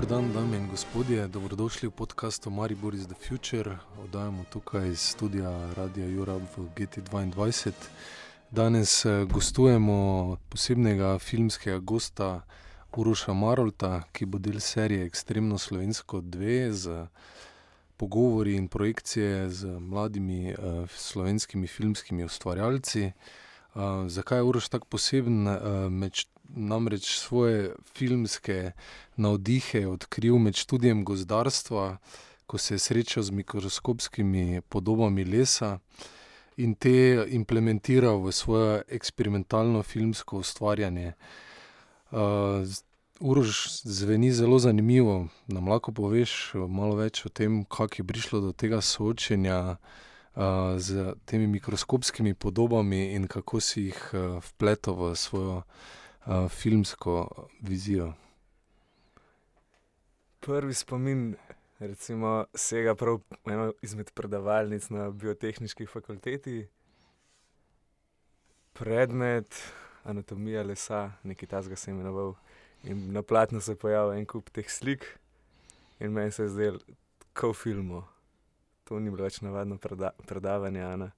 Dobro dan, dame in gospodje, dobrodošli v podkastu Maribor is the Future. Oddajamo tukaj iz studia Radia Jura v GT2. Danes eh, gostujemo posebnega filmskega gosta Uroša Marolta, ki bo del serije Extremno Slovensko 2 z pogovori in projekcije z mladimi uh, slovenskimi filmskimi ustvarjalci. Uh, zakaj je Uroš tako poseben? Uh, meč, namreč svoje filmske navdihe odkril med študijem gozdarstva, ko se je srečal z mikroskopskimi podobami lesa in te implementiral v svoje eksperimentalno filmsko ustvarjanje. Uh, Urož zveni zelo zanimivo. Nam lahko poveš malo več o tem, kako je prišlo do tega soočenja z temi mikroskopskimi podobami in kako si jih vpletel v svojo uh, filmsko vizijo. Prvi spomin, recimo, sega prav eno izmed predavalnic na biotehnički fakulteti. Predmet anatomija lesa, nekaj tasga se je imenoval. In na platnu se je pojavil en kup teh slik, in meni se je zdelo, kot v filmu. To ni bilo več navadno preda predavanje, Ana.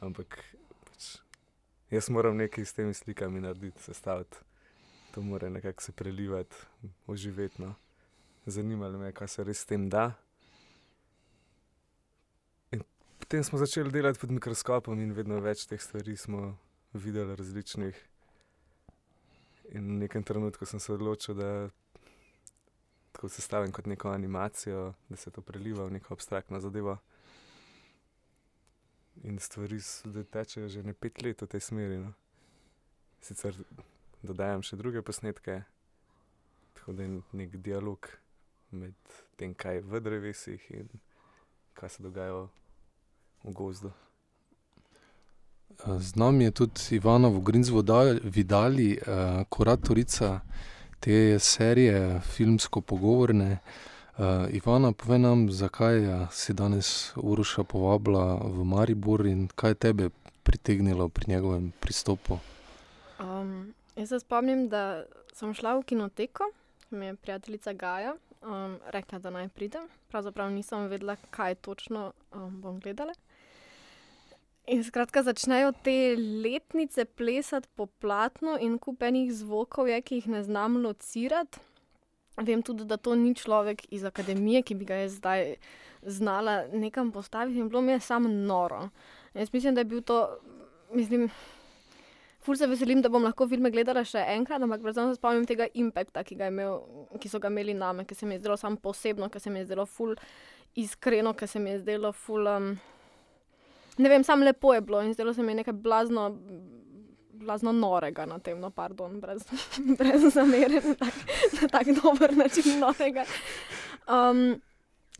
ampak pač, jaz moram nekaj s temi slikami narediti, sestaviti. To mora nekako se prelivati, oživeti. No. Zanimalo me je, kaj se res s tem da. In potem smo začeli delati pod mikroskopom, in vedno več teh stvari smo videli, različnih. In v nekem trenutku sem se odločil, da tako sestavim kot neko animacijo, da se to preliva v neko abstraktno zadevo. In stvari tečejo že ne pet let v tej smeri. No. Sicer dodajam še druge posnetke, tako da je neki dialog med tem, kaj je v drevesih in kaj se dogaja v gozdu. Z nami je tudi Ivana Vogrinc Vidali, kuratorica te serije, filmsko-pogovorne. Ivana, povej nam, zakaj si danes Uroša povabila v Maribor in kaj je tebe pritegnilo pri njegovem pristopu? Um, jaz se spomnim, da sem šla v kinoteko, mi je prijateljica Gaja um, rekla, da naj pridem. Pravzaprav nisem vedela, kaj točno um, bom gledala. In skratka, začnejo te letnice plesati po platnu, in kup enih zvokov je, ki jih ne znam locirati. Vem tudi, da to ni človek iz akademije, ki bi ga jaz zdaj znala nekam postaviti, in bilo mi je samo noro. Jaz mislim, da je bil to, mislim, ful se veselim, da bom lahko filme gledala še enkrat, ampak predvsem se spomnim tega impakta, ki imel, ki so ga imeli name, ke se mi je zdelo samo posebno, ke se mi je zdelo ful iskreno, ke se mi je zdelo ful, ne vem, samo lepo je bilo in zdelo se mi je nekaj blazno, blazno norega na tem, no, pardon, brez, brez zamere, na tak, na tak dober način norega.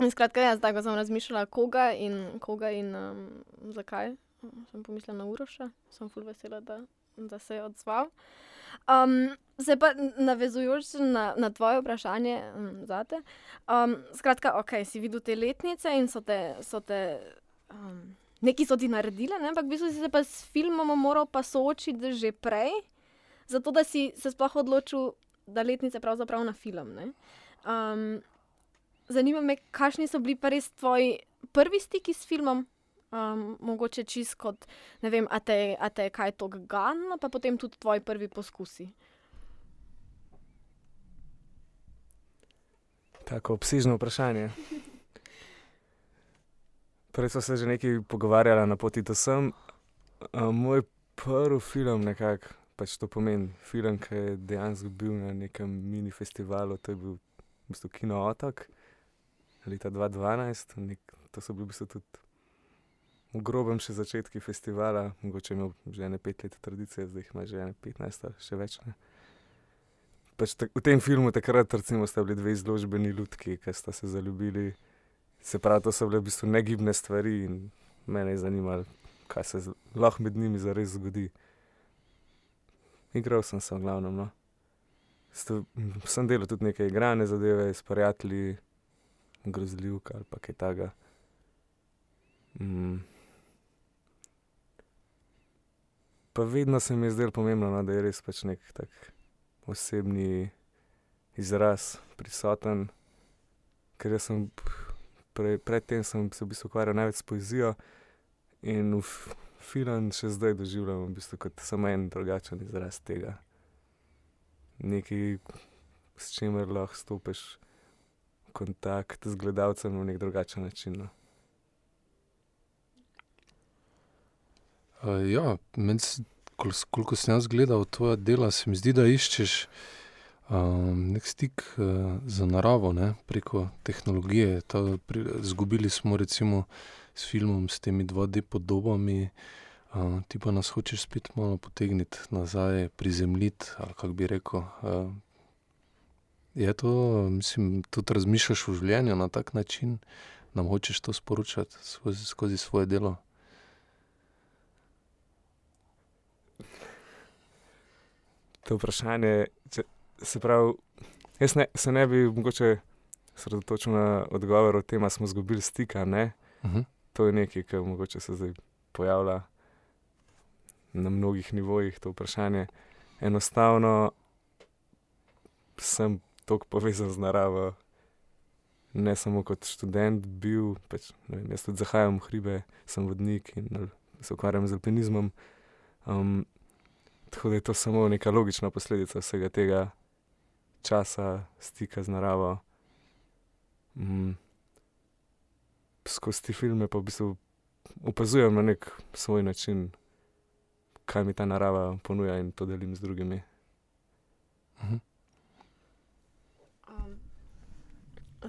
in skratka, ja, zdaj, ko sem razmišljala, koga in, koga in, zakaj, sem pomislila na Uroša. Sem ful vesela, da, da se je odzval. zdaj pa navezujoč na, na tvoje vprašanje, zate. skratka, okej, si videl te letnice in so te, so te, nekaj so ti naredile, ne, ampak v bistvu si se pa s filmom moral pa soočiti že prej, zato da si se sploh odločil, da letnice pravzaprav na film, ne. zanima me, kakšni so bili pa res tvoji prvi stiki s filmom? mogoče čisto kot, ne vem, a te, a te kaj toliko ganilo pa potem tudi tvoji prvi poskusi. Tako obsežno vprašanje. Prej sva se že nekaj pogovarjala na poti do sem. moj prvi film nekako, pač to pomeni film, ke je dejansko bil na nekem mini festivalu, to je bil v bistvu Kino Otok leta dva dvanajst. to so bili v bistvu tudi v grobem še začetku festivala, mogoče imel že ene pet let tradicije, zdaj ima že ene petnajst ali še več, ne. Pač v tem filmu takrat recimo sta bili dve izložbeni lutki, ke sta se zaljubili. Se pravi, to so bile v bistvu negibne stvari in mene je zanimalo, kaj se lahko med njimi zares zgodi. Igral sem se v glavnem, no. sem delal tudi neke igrane zadeve s prijatelji, grozljivke ali pa kaj takega. Pa vedno se mi je zdelo pomembno, no, da je res pač neki tak osebni izraz prisoten. ker sem pre, predtem sem se v bistvu ukvarjal največ s poezijo in film še zdaj doživljam v bistvu kot samo en drugačen izraz tega. Nekaj, s čimer lahko stopiš v kontakt z gledalcem na nek drugačen način. No. Uh, ja, meni, koliko sem jaz gledal tvoje dela, se mi zdi, da iščeš nek stik uh, z naravo ne, preko tehnologije. Ta, pri, zgubili smo recimo s filmom, s temi 2D podobami, uh, ti pa nas hočeš spet malo potegniti nazaj, prizemljiti ali kako bi rekel. Uh, je to, mislim, tudi razmišljaš v življenju na tak način, nam hočeš to sporočati skozi, skozi svoje delo. To vprašanje, če, se pravi, jaz ne, se ne bi mogoče sredotočil na odgovor o tem, ali smo izgubili stika. Uh mhm. -huh. To je nekaj, kar mogoče se zdaj pojavlja na mnogih nivojih, to vprašanje. Enostavno sem tako povezan z naravo. Ne samo kot študent, bil, pač, vem, jaz tudi zahajam v hribe, sem vodnik in se ukvarjam z alpinizmom. Um, tako da je to samo neka logična posledica vsega tega, časa, stika z naravo. Mm. Skozi te filme pa v bistvu opazujem na nek svoj način, kaj mi ta narava ponuja in to delim z drugimi. Mhm. Um,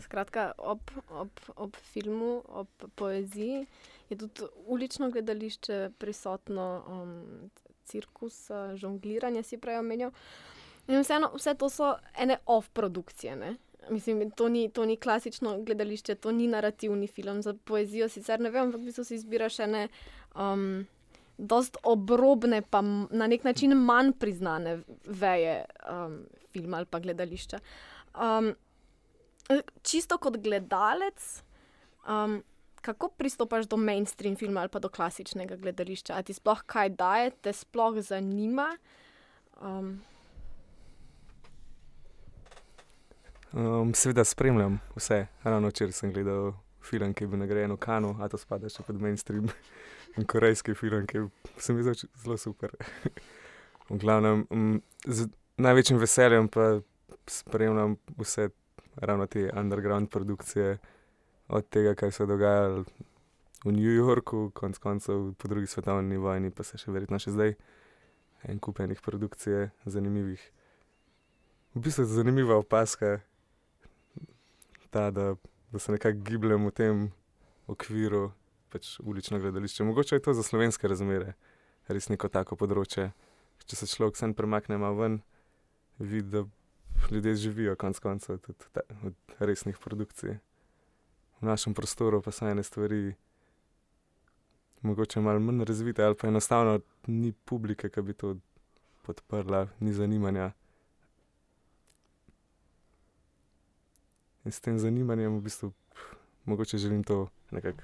skratka, ob, ob, ob filmu, ob poeziji je tudi ulično gledališče prisotno, um, cirkus, žongliranje si prej omenil. In vseeno, vse to so ene off-produkcije. Mislim, to ni, to ni klasično gledališče, to ni narativni film za poezijo. Sicer ne vem, ampak v bistvu si izbiraš ene um, dost obrobne, pa na nek način manj priznane veje um, filma ali pa gledališča. Um, čisto kot gledalec, um, kako pristopaš do mainstream filma ali pa do klasičnega gledališča? A ti sploh kaj daje, te sploh zanima? Um, Um, seveda spremljam vse. Ravno včeraj sem gledal film, ki je bil nagrajen v Kanu, a to spada še pod mainstream. In korejski film, ki se mi zdi zelo super. v glavnem, um, z največjim veseljem pa spremljam vse ravno te underground produkcije, od tega, kaj se je dogajalo v New Yorku, konec koncev po drugi svetovni vojni, pa se še verjetno še zdaj. En kupenih produkcij, zanimivih. V bistvu je zanimiva opaska, ta, da, da se nekako gibljem v tem okviru pač ulično gledališče. Mogoče je to za slovenske razmere res neko tako področje. Če se človek sem premakne malo ven, vidi, da ljudje živijo konec koncev tudi ta, od resnih produkcij. V našem prostoru pa so ene stvari. Mogoče malo manj razvite, ali pa enostavno ni publike, ki bi to podprla, ni zanimanja. In s tem zanimanjem v bistvu mogoče želim to nekako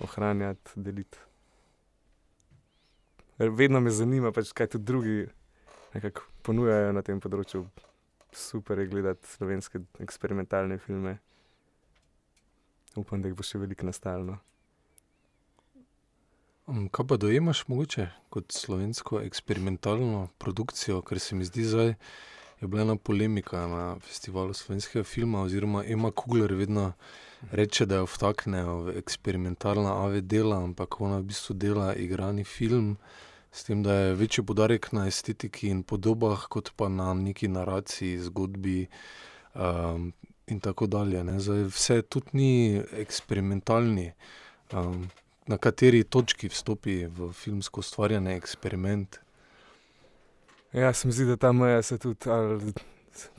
ohranjati, deliti. Vedno me zanima, pač, kaj tudi drugi ponujajo na tem področju. Super je gledati slovenske eksperimentalne filme. Upam, da jih bo še veliko nastalno. Um, kaj pa dojemaš mogoče kot slovensko eksperimentalno produkcijo, ker se mi zdi zdaj je bila ena polemika na festivalu slovenskega filma, oziroma Ema Kugler vedno reče, da jo vtaknejo v eksperimentalna AV dela, ampak ona v bistvu dela igrani film, s tem, da je večji podarek na estetiki in podobah, kot pa na neki naraciji, zgodbi. Um, In tako dalje. Zdaj, vse tudi ni eksperimentalni, um, na kateri točki vstopi v filmsko ustvarjanje eksperiment. Ja, se mi zdi, da ta meja se tudi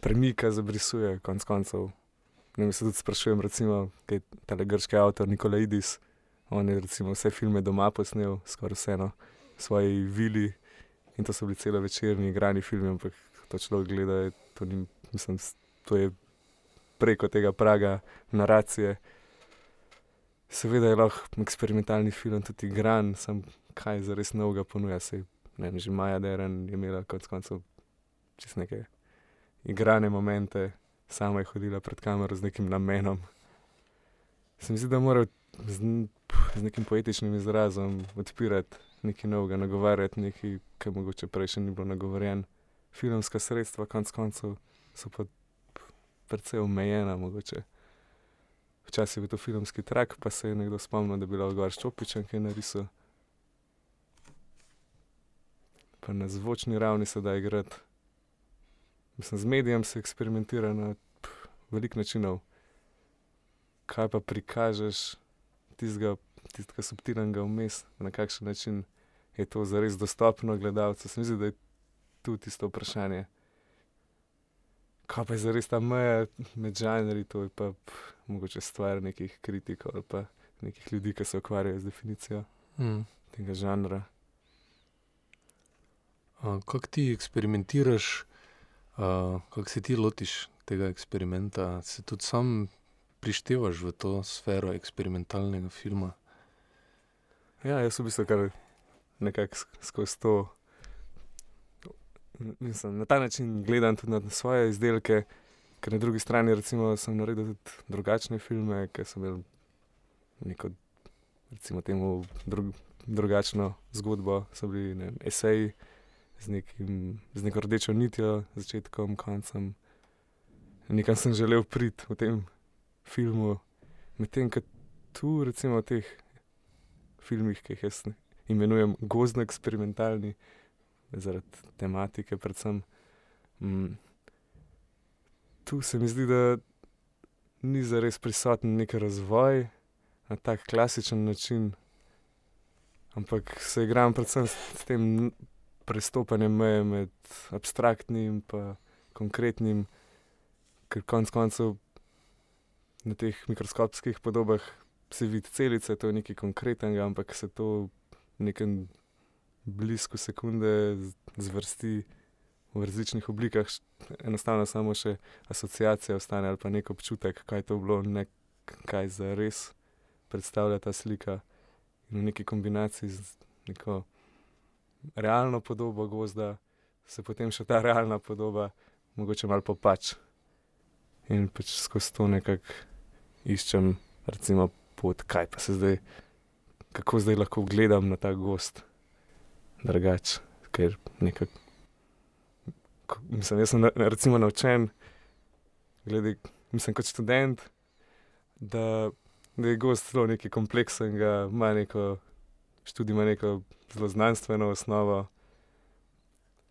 premika, zabrisuje, konec koncev. Ne se tudi sprašujem, recimo, kaj je ta grški avtor Nikolaidis. On je recimo vse filme doma posnel, skoraj vseeno, v svoji vili. In to so bili celo večerni igrani filmi, ampak to človek gleda, to, ni, mislim, to je preko tega praga naracije. Seveda je lahko eksperimentalni film tudi igran, sem kaj za res novega ponuja. Sej ne vem, že Maja Deren je imela konec koncev čez neke igrane momente, sama je hodila pred kamero z nekim namenom. Se mi zdi, da mora z, z nekim poetičnim izrazom odpirati nekaj novega, nagovarjati nekaj, kar mogoče prej še ni bilo nagovorjeno. Filmska sredstva, konc koncev, so pa precej omejena, mogoče. Včasih je bil to filmski trak, pa se je nekdo spomnil, da bi lahko gor ščopičen kaj narisal. Pa na zvočni ravni se da igrati. Mislim, z medijem se eksperimentira na veliko načinov. Kaj pa prikažeš tistega, tistega subtilnega vmes, na kakšen način je to zares dostopno gledalcu. Se mi zdi, da je tu tisto vprašanje. Kaj pa je zares ta meja med žanri, to je pa pf, mogoče stvar nekih kritikov ali pa nekih ljudi, ki se ukvarjajo z definicijo Mm. tega žanra. Kako ti eksperimentiraš, kako se ti lotiš tega eksperimenta? Se tudi sam prištevaš v to sfero eksperimentalnega filma? Ja, jaz v bistvu kar nekako sk- skozi to. Mislim, na ta način gledam tudi na svoje izdelke, ker na drugi strani recimo, sem naredil tudi drugačne filme, ki so imeli neko, recimo, temu drug, drugačno zgodbo, so bili ne eseji z, nekim, z neko rdečo nitjo, začetkom, koncem. Nekam sem želel priti v tem filmu, medtem ko tu, recimo, v teh filmih, ki jih jaz imenujem gozdno eksperimentalni, zaradi tematike, predvsem. Mm, tu se mi zdi, da ni zares prisoten nek razvoj na tak klasičen način, ampak se igram predvsem s tem prestopanjem meje med abstraktnim in konkretnim, ker konec koncev na teh mikroskopskih podobah se vidi celice, to je nekaj konkretnega, ampak se to v nekem blizku sekunde zvrsti v različnih oblikah, enostavno samo še asociacija ostane ali pa nek občutek, kaj to bilo, ne kaj za res predstavlja ta slika. In v neki kombinaciji z neko realno podobo gozda se potem še ta realna podoba mogoče malo popač. In pač skozi to nekako iščem, recimo, pot, kaj pa se zdaj, kako zdaj lahko gledam na ta gost drugače, ker nekako. ko- Mislim, jaz sem na- recimo naučen, glede, mislim, kot študent, da, da je gost zelo nekaj kompleksnega, ima neko, študij ima neko zelo znanstveno osnovo,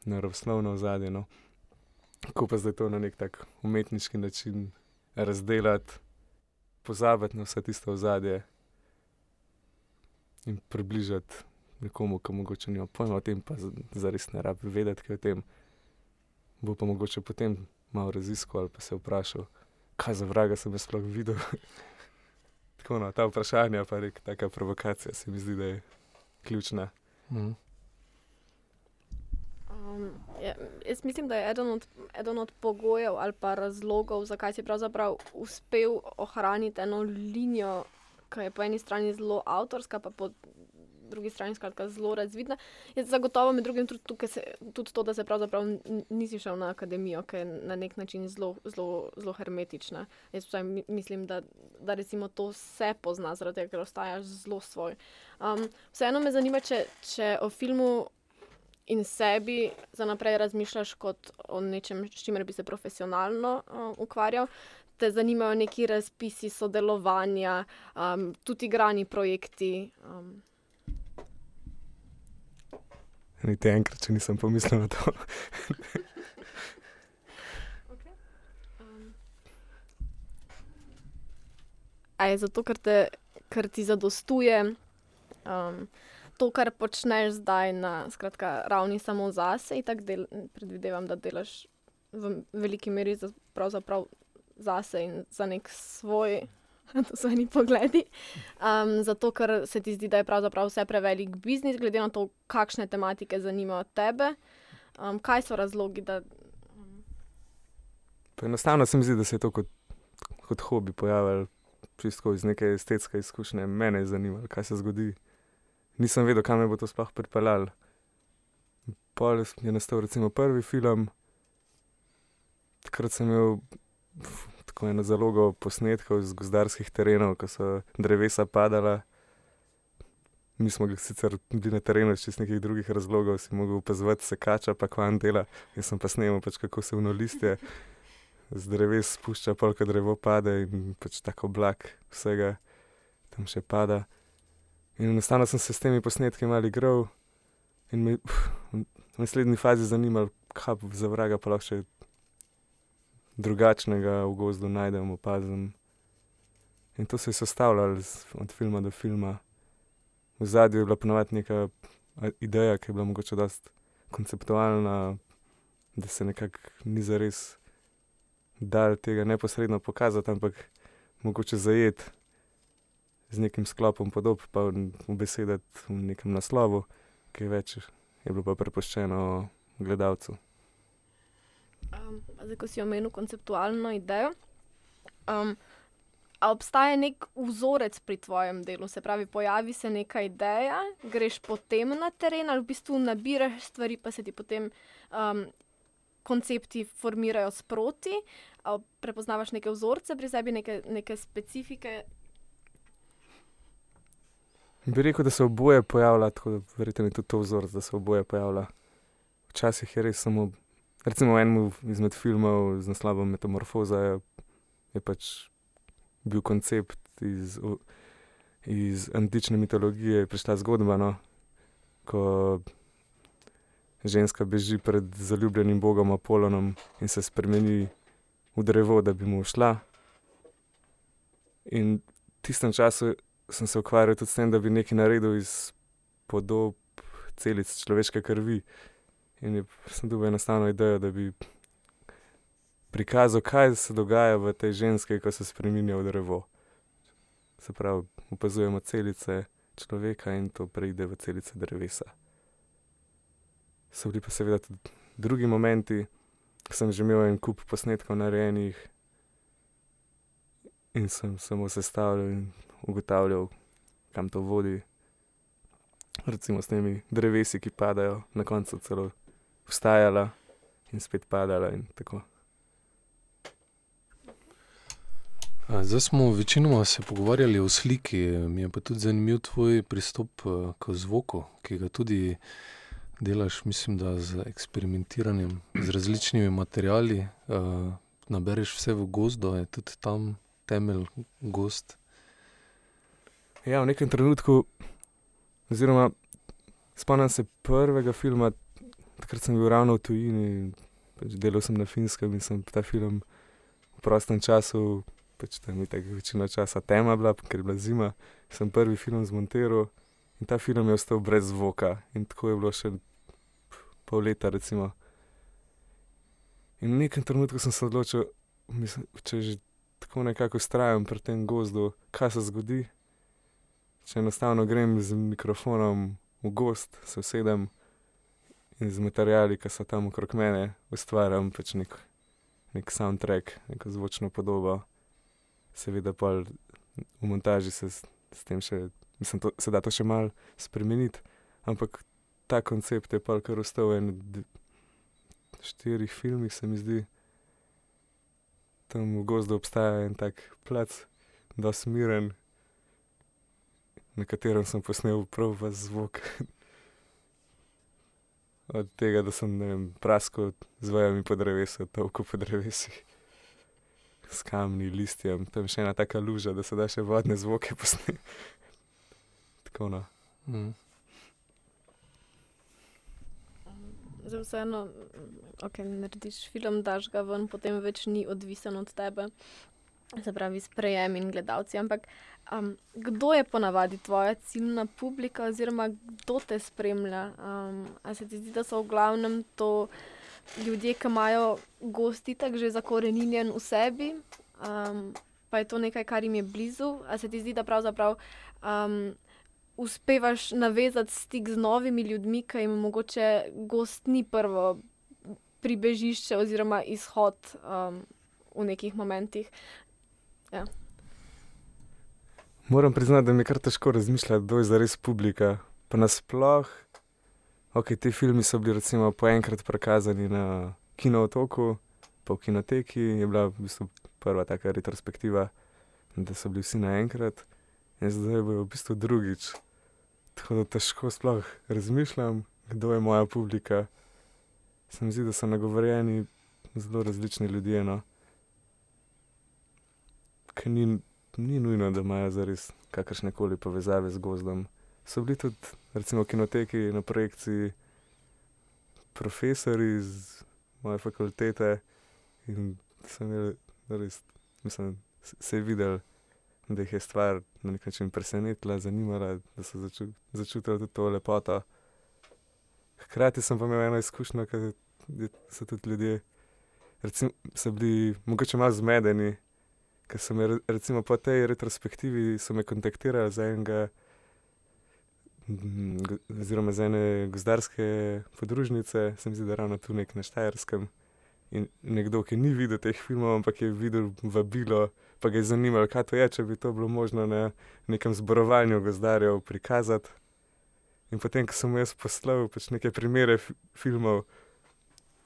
naravoslovno ozadje. No. Kako pa zdaj to na nek tak umetniški način razdelati, pozabiti na vse tisto ozadje in približati nekomu, ki mogoče nima pojma o tem, pa zares ne rabi vedeti, kaj o tem. Bo pa mogoče potem malo raziskal ali pa se vprašal, kaj za vraga sem jaz sploh videl. Tako no, ta vprašanja, pa nek taka provokacija se mi zdi, da je ključna. Mm. Um, ja, jaz mislim, da je eden od, eden od pogojev ali pa razlogov, zakaj si pravzaprav uspel ohraniti eno linijo, ki je po eni strani zelo avtorska, pa po drugi strani skratka, zelo razvidna. Je zagotovo med drugim tudi, se, tudi to, da se pravzaprav nisi šel na akademijo, ki je na nek način zelo, zelo, zelo hermetična. Jaz mi- mislim, da, da recimo to se pozna, zaradi tega, ker ostajaš zelo svoj. Um, vseeno me zanima, če, če o filmu in sebi za naprej razmišljaš kot o nečem, s čimer bi se profesionalno uh, ukvarjal. Te zanimajo neki razpisi sodelovanja, um, tudi igrani projekti. Um, Niti enkrat, če nisem pomislil na to. um. A je zato, ker, te, ker ti zadostuje um, to, kar počneš zdaj na skratka, ravni samo zase, in tako del, predvidevam, da delaš v veliki meri za, zase in za nek svoj. To so eni pogledi. Um, zato, ker se ti zdi, da je pravzaprav vse prevelik biznis, glede na to, kakšne tematike zanimajo tebe. Um, kaj so razlogi, da. Enostavno se mi zdi, da se je to kot, kot hobi pojavilo, čisto iz neke estetske izkušnje. Mene je zanimalo, kaj se zgodi. Nisem vedel, kam me bo to sploh pripeljalo. Pol je nastal recimo prvi film, takrat sem imel tako eno zalogo posnetkov z gozdarskih terenov, ko so drevesa padala. Mi smo sicer bili na terenu iz nekih drugih razlogov, si mogel opazovati sekača, pa kvan dela. Jaz sem pa snemal, pač, kako se vno listje z dreves spušča, polka drevo pade in pač tako oblak vsega tam še pada. In enostavno sem se s temi posnetki malo igral in me v naslednji fazi zanimalo, kaj za vraga pa lahko še drugačnega v gozdu najdem, opazim. In to se je sestavljalo od filma do filma. V zadju je bila ponovadi neka ideja, ki je bila mogoče dosti konceptualna, da se nekako ni zares dal tega neposredno pokazati, ampak mogoče zajeti z nekim sklopom podob, pa v besedah v nekem naslovu, ki je več, je bilo pa prepuščeno gledalcu. Um, zdaj, ko si omenil konceptualno idejo, um, A obstaja nek vzorec pri tvojem delu, se pravi, pojavi se neka ideja, greš potem na teren ali v bistvu nabiraš stvari, pa se ti potem um, koncepti formirajo sproti. Ali prepoznavaš neke vzorce pri sebi, neke, neke specifike? Bi rekel, da se oboje pojavlja, tako da verjetno je tudi to vzorec, da se oboje pojavlja. Včasih je res samo, recimo, v enem izmed filmov z naslovom Metamorfoza je, pač bil koncept iz, iz antične mitologije, prišla zgodba, no, ko ženska beži pred zaljubljenim bogom Apolonom in se spremeni v drevo, da bi mu šla. In v tistem času sem se ukvarjal tudi s tem, da bi nekaj naredil iz podob celic človeške krvi. In sem dobil enostavno idejo, da bi prikazal, kaj se dogaja v tej ženski, ko se spremenja v drevo. Se pravi, opazujemo celice človeka in to preide v celice drevesa. So bili pa seveda tudi drugi momenti, ko sem že imel en kup posnetkov narejenih in sem samo sestavljal in ugotavljal, kam to vodi. Recimo s temi drevesi, ki padajo, na koncu celo vstajala in spet padala in tako. Zdaj smo večinoma se pogovarjali o sliki, mi je pa tudi zanimiv tvoj pristop k zvoku, ki ga tudi delaš, mislim, da z eksperimentiranjem z različnimi materiali. Nabereš vse v gozdu, je tudi tam temelj gozd. Ja, v nekem trenutku, oziroma spomnim se prvega filma, takrat sem bil ravno v tujini, pač delal sem na Finskem in sem ta film v prostem času pač tam je tako večino časa tema bila, ker je bila zima. Sem prvi film zmontiral in ta film je ostal brez zvoka. In tako je bilo še pol leta, recimo. In v nekem trenutku sem se odločil, mislim, če že tako nekako vztrajam pri tem gozdu, kaj se zgodi, če enostavno grem z mikrofonom v gost, se usedem in z materiali, ki so tam okrog mene, ustvarjam pač nek, nek soundtrack, neko zvočno podobo seveda v montaži se s, s tem še, mislim, to, se da to še malo spremeniti, ampak ta koncept je pa kar ostal v štirih filmih, se mi zdi. Tam v gozdu obstaja en tak plac, da smiren, na katerem sem posnel prav v zvok. Od tega, da sem praskal z vajami po drevesu, toliko po drevesih s kamni, listjem, tam še ena taka luža, da se da še vodne zvoke posneti. Tako no. Mm. Za vseeno, ok, narediš film, daš ga ven, potem več ni odvisen od tebe. Se pravi, sprejem in gledalci. Ampak um, kdo je ponavadi tvoja ciljna publika, oziroma kdo te spremlja? Um, a se ti zdi, da so v glavnem to ljudje, ki imajo gosti tako že zakorenjen v sebi, um, pa je to nekaj, kar jim je blizu. A se ti zdi, da pravzaprav um, uspevaš navezati stik z novimi ljudmi, ki jim mogoče gost ni prvo pribežišče oziroma izhod um, v nekih momentih. Ja. Moram priznati, da mi je kar težko razmišljati, kdo je zares publika. Pa nasplošno ok, ti filmi so bili recimo po enkrat prikazani na kinootoku, pa v kinoteki je bila v bistvu prva taka retrospektiva, da so bili vsi naenkrat, in zdaj bojo v bistvu drugič. Tako da težko sploh razmišljam, kdo je moja publika. Se mi zdi, da so nagovorjeni zelo različni ljudje. No. Ker ni, ni nujno, da imajo zares kakršne koli povezave z gozdom. So bili tudi, recimo, kinoteki na projekciji, profesori iz moje fakultete in sem imel res, mislim, se je videl, da jih je stvar na nek način presenetila, zanimala, da so začu, začutili tudi to lepoto. Hkrati sem pa imel eno izkušnjo, ker so tudi ljudje, recimo, so bili mogoče malo zmedeni, ker so me recimo po tej retrospektivi kontaktirali za enega. Oziroma, za ene gozdarske podružnice, se mi zdi, da ravno tu nek na Štajerskem. In nekdo, ki ni videl teh filmov, ampak je videl vabilo, pa ga je zanimalo, kaj to je, če bi to bilo možno na nekem zborovanju gozdarjev prikazati. In potem, ko sem jaz poslal pač neke primere filmov,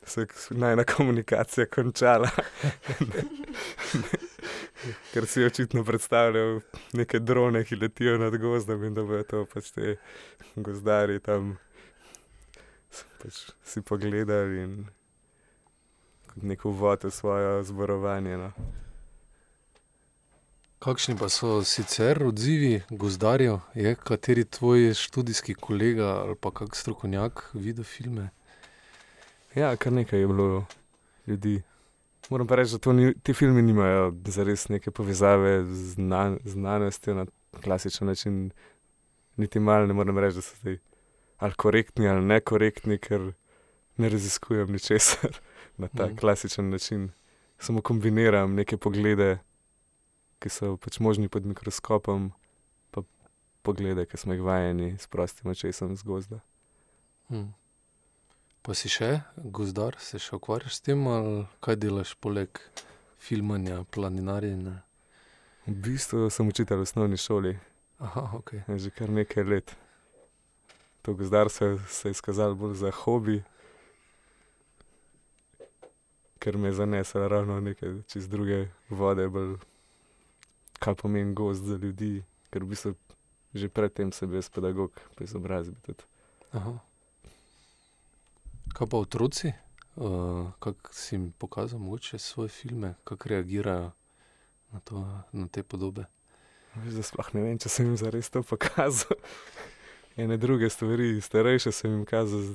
se najna komunikacija končala. Ker si očitno predstavljal neke drone, ki letijo nad gozdom in da bojo to pač te gozdarji tam pač si pogledali in kot neko uvod v svoje zborovanje. No. Kakšni pa so sicer odzivi gozdarjev, je kateri tvoj študijski kolega ali pa kak strokovnjak videl filme? Ja, kar nekaj je bilo ljudi. Moram pa reči, da ni, ti filmi nimajo zares neke povezave z znan, znanostjo na klasičen način. Niti malo ne morem reči, da so zdaj ali korektni ali nekorektni, ker ne raziskujem ničesar na ta mm. klasičen način. Samo kombiniram neke poglede, ki so pač možni pod mikroskopom, pa poglede, ki smo jih vajeni s prostim očesom z gozda. Mm. Pa si še gozdar, se še ukvarjaš s tem, ali kaj delaš poleg filmanja, planinarjenja? V bistvu sem učitelj v osnovni šoli. Aha, ok. Že kar nekaj let. To gozdar se, je izkazalo bolj za hobi, ker me je zaneslo ravno nekaj čez druge vode, bolj kaj pomeni gozd za ljudi, ker v bistvu že predtem sem bil pedagog, pa izobrazbi. Aha. Kaj pa otroci, uh, kako si jim pokazal, mogoče svoje filme, kako reagirajo na, to, na te podobe? Zdaj sploh ne vem, če sem jim zares to pokazal. Ene druge stvari, starejše sem jim kazal,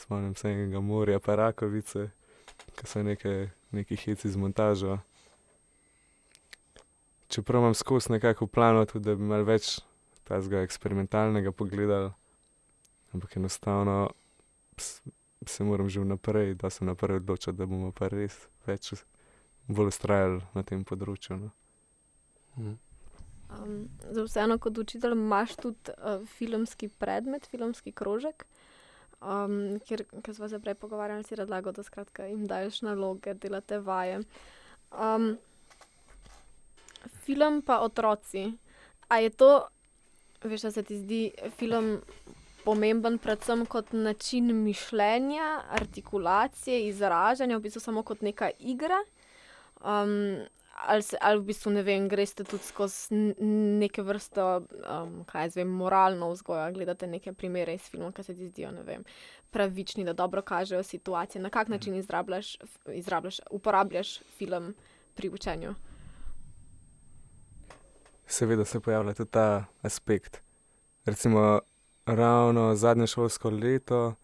spomnim se enega morja, pa rakovice, ki so nekaj, nekaj heci z montažo. Čeprav imam skozi nekako plano, tudi da bi imel več tega eksperimentalnega pogleda, ampak enostavno se moram že vnaprej, da se naprej odločiti, da bomo pa res več bolj ustrajali na tem področju. No. Hmm. Um, za vseeno, kot učitelj, imaš tudi uh, filmski predmet, filmski krožek, um, kjer smo se prej pogovarjali, si razlagal, da skratka, jim daješ naloge, delate vaje. Um, film pa otroci. A je to, veš, da se ti zdi film pomemben, predvsem kot način mišljenja, artikulacije, izražanja, v bistvu samo kot neka igra. Um, ali, se, ali v bistvu ne vem, greš tudi skozi neke vrste, um, kaj zvem, moralno vzgojo, gledate neke primere iz filmov, ki se ti zdijo vem, pravični, da dobro kažejo situacije. Na kak način izrabljaš, izrabljaš, uporabljaš film pri učenju? Seveda se pojavlja tudi ta aspekt. Recimo, ravno zadnje šolsko leto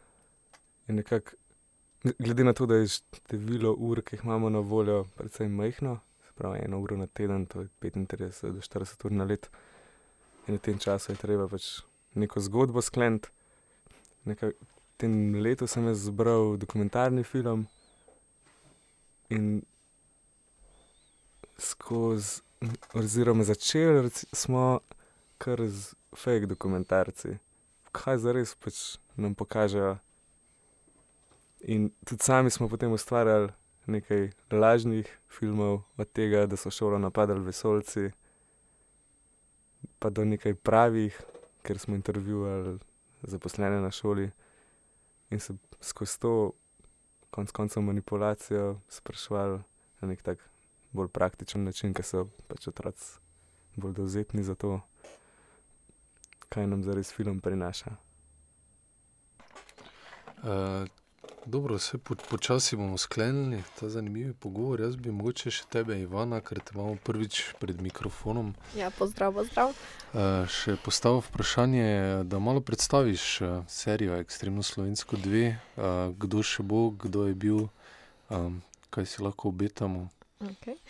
je nekako, glede na to, da je število ur, ki jih imamo na voljo, precej majhno, se pravi eno uro na teden, to je 35 do 40 ur na let. In v tem času je treba pač neko zgodbo skleniti. V tem letu sem jaz zbral dokumentarni film in skozi, oziroma začeli smo kar z fake dokumentarci kaj za res pač nam pokažejo. In tudi sami smo potem ustvarjali nekaj lažnih filmov, od tega, da so šolo napadali vesolci, pa do nekaj pravih, ker smo intervjuvali zaposlene na šoli in se skozi to, konc koncev manipulacijo, sprašvali na nek tak bolj praktičen način, ker so pač otroci bolj dovzetni za to, kaj nam zares film prinaša. Uh, dobro, vse po, počasi bomo sklenili ta zanimivi pogovor. Jaz bi mogoče še tebe, Ivana, ker te imamo prvič pred mikrofonom. Ja, pozdrav, pozdrav. Uh, še postavil vprašanje, da malo predstaviš uh, serijo Extremno Slovensko 2, uh, kdo še bo, kdo je bil, um, kaj si lahko obetamo. Okay.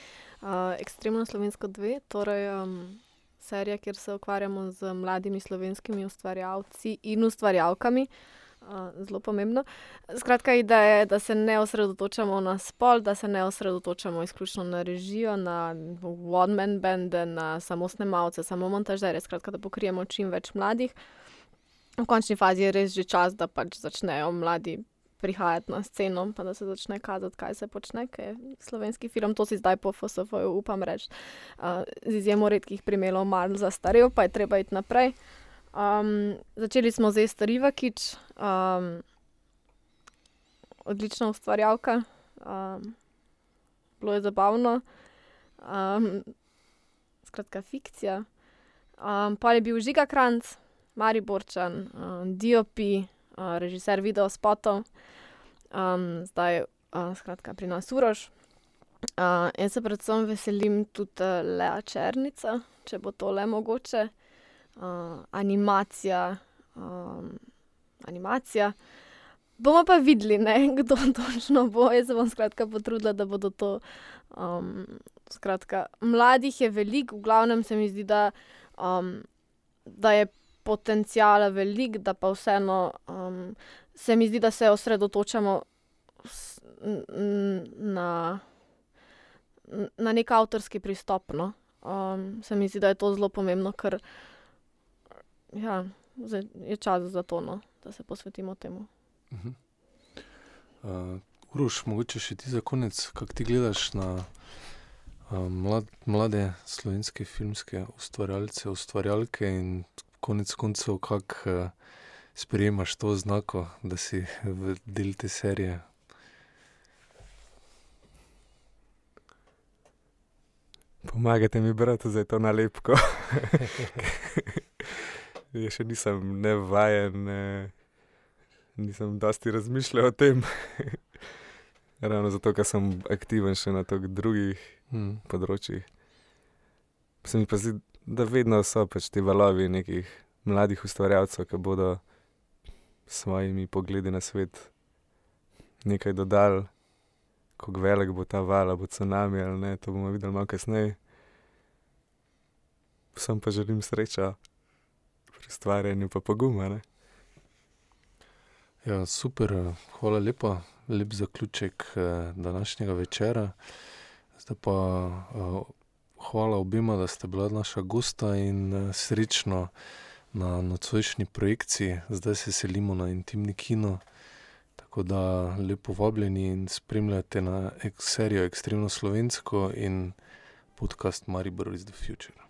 Uh, Ekstremno slovensko dve, torej um, serija, kjer se ukvarjamo z mladimi slovenskimi ustvarjalci in ustvarjalkami. Uh, zelo pomembno. Skratka, ideja je, da se ne osredotočamo na spol, da se ne osredotočamo izključno na režijo, na one-man bende, na samo snemalce, samo montažere, skratka, da pokrijemo čim več mladih. V končni fazi je res že čas, da pač začnejo mladi prihajati na sceno, pa da se začne kazati, kaj se počne, ker je slovenski film, to si zdaj po FSF-ju upam reči, uh, z izjemo redkih primerov malo zastarel, pa je treba iti naprej. Um, začeli smo z Ester Ivakič, um, odlična ustvarjalka, um, bilo je zabavno, um, skratka, fikcija. Um, pa je bil Žiga Kranc, Mariborčan, um, Diopi režiser video spotov, um, zdaj uh, skratka, pri nas urož. Uh, jaz se predvsem veselim tudi uh, Lea Črnica, če bo to le mogoče. Uh, animacija, um, animacija. Bomo pa videli, ne, kdo točno bo. Jaz se bom skratka potrudila, da bodo to. Um, skratka, mladih je veliko, v glavnem se mi zdi, da, um, da je potencijala veliko, da pa vseeno um, se mi zdi, da se osredotočamo na, na nek avtorski pristop. No? Um, se mi zdi, da je to zelo pomembno, ker ja, je čas za to, no? da se posvetimo temu. Uh, Uroš, mogoče še ti za konec, kako ti gledaš na uh, mlad, mlade slovenske filmske ustvarjalce, ustvarjalke in konec koncev, kako uh, sprejemaš to znako, da si v del te serije. Pomagajte mi, brati, za to nalepko. Jaz še nisem nevajen, ne, nisem dosti razmišljal o tem. Ravno zato, ker sem aktiven še na teh drugih hmm. področjih. Se mi pa zdi, da vedno so pač ti valovi nekih mladih ustvarjalcev, ki bodo s svojimi pogledi na svet nekaj dodali, kako velik bo ta val, bo tsunami ali ne, to bomo videli malo kasneje. Vsem pa želim srečo pri ustvarjanju, pa poguma. Ja, super, hvala lepa, lep zaključek eh, današnjega večera. Zdaj pa uh, hvala obima, da ste bila naša gosta in uh, srečno na nocojšnji projekciji. Zdaj se selimo na intimni kino. Tako da lepo vabljeni in spremljate na serijo Extremno Slovensko in podcast Maribor is the Future.